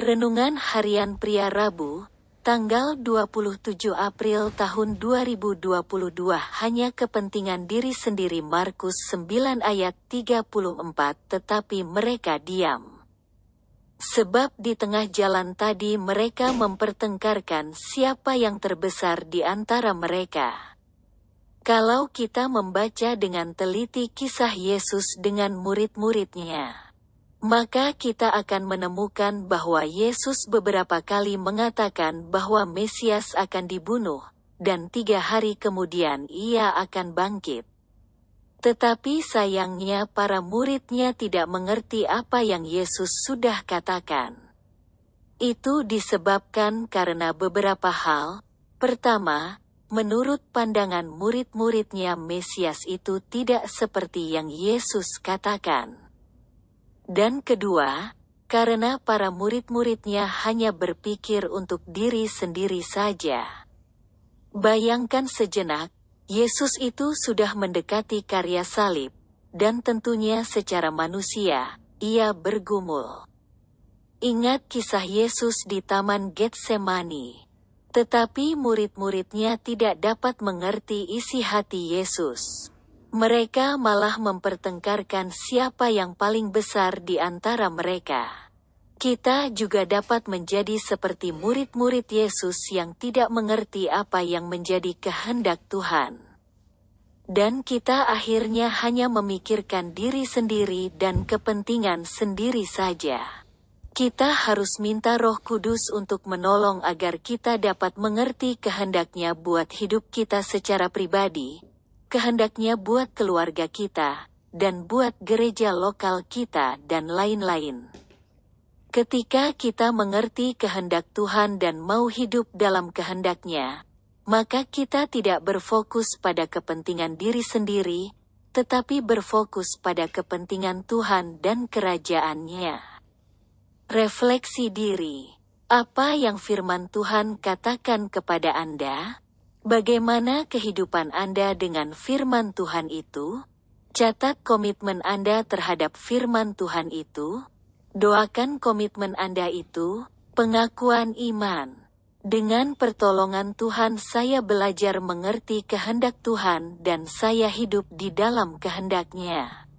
Renungan Harian Pria Rabu, tanggal 27 April tahun 2022 hanya kepentingan diri sendiri Markus 9 ayat 34 tetapi mereka diam. Sebab di tengah jalan tadi mereka mempertengkarkan siapa yang terbesar di antara mereka. Kalau kita membaca dengan teliti kisah Yesus dengan murid-muridnya, maka kita akan menemukan bahwa Yesus beberapa kali mengatakan bahwa Mesias akan dibunuh, dan tiga hari kemudian ia akan bangkit. Tetapi sayangnya para muridnya tidak mengerti apa yang Yesus sudah katakan. Itu disebabkan karena beberapa hal. Pertama, menurut pandangan murid-muridnya Mesias itu tidak seperti yang Yesus katakan. Dan kedua, karena para murid-muridnya hanya berpikir untuk diri sendiri saja. Bayangkan sejenak, Yesus itu sudah mendekati karya salib, dan tentunya secara manusia, ia bergumul. Ingat kisah Yesus di Taman Getsemani. Tetapi murid-muridnya tidak dapat mengerti isi hati Yesus. Mereka malah mempertengkarkan siapa yang paling besar di antara mereka. Kita juga dapat menjadi seperti murid-murid Yesus yang tidak mengerti apa yang menjadi kehendak Tuhan. Dan kita akhirnya hanya memikirkan diri sendiri dan kepentingan sendiri saja. Kita harus minta Roh Kudus untuk menolong agar kita dapat mengerti kehendaknya buat hidup kita secara pribadi, kehendaknya buat keluarga kita, dan buat gereja lokal kita dan lain-lain. Ketika kita mengerti kehendak Tuhan dan mau hidup dalam kehendaknya, maka kita tidak berfokus pada kepentingan diri sendiri, tetapi berfokus pada kepentingan Tuhan dan kerajaannya. Refleksi diri. Apa yang firman Tuhan katakan kepada Anda? Bagaimana kehidupan Anda dengan firman Tuhan itu? Catat komitmen Anda terhadap firman Tuhan itu. Doakan komitmen Anda itu, pengakuan iman. Dengan pertolongan Tuhan saya belajar mengerti kehendak Tuhan dan saya hidup di dalam kehendaknya.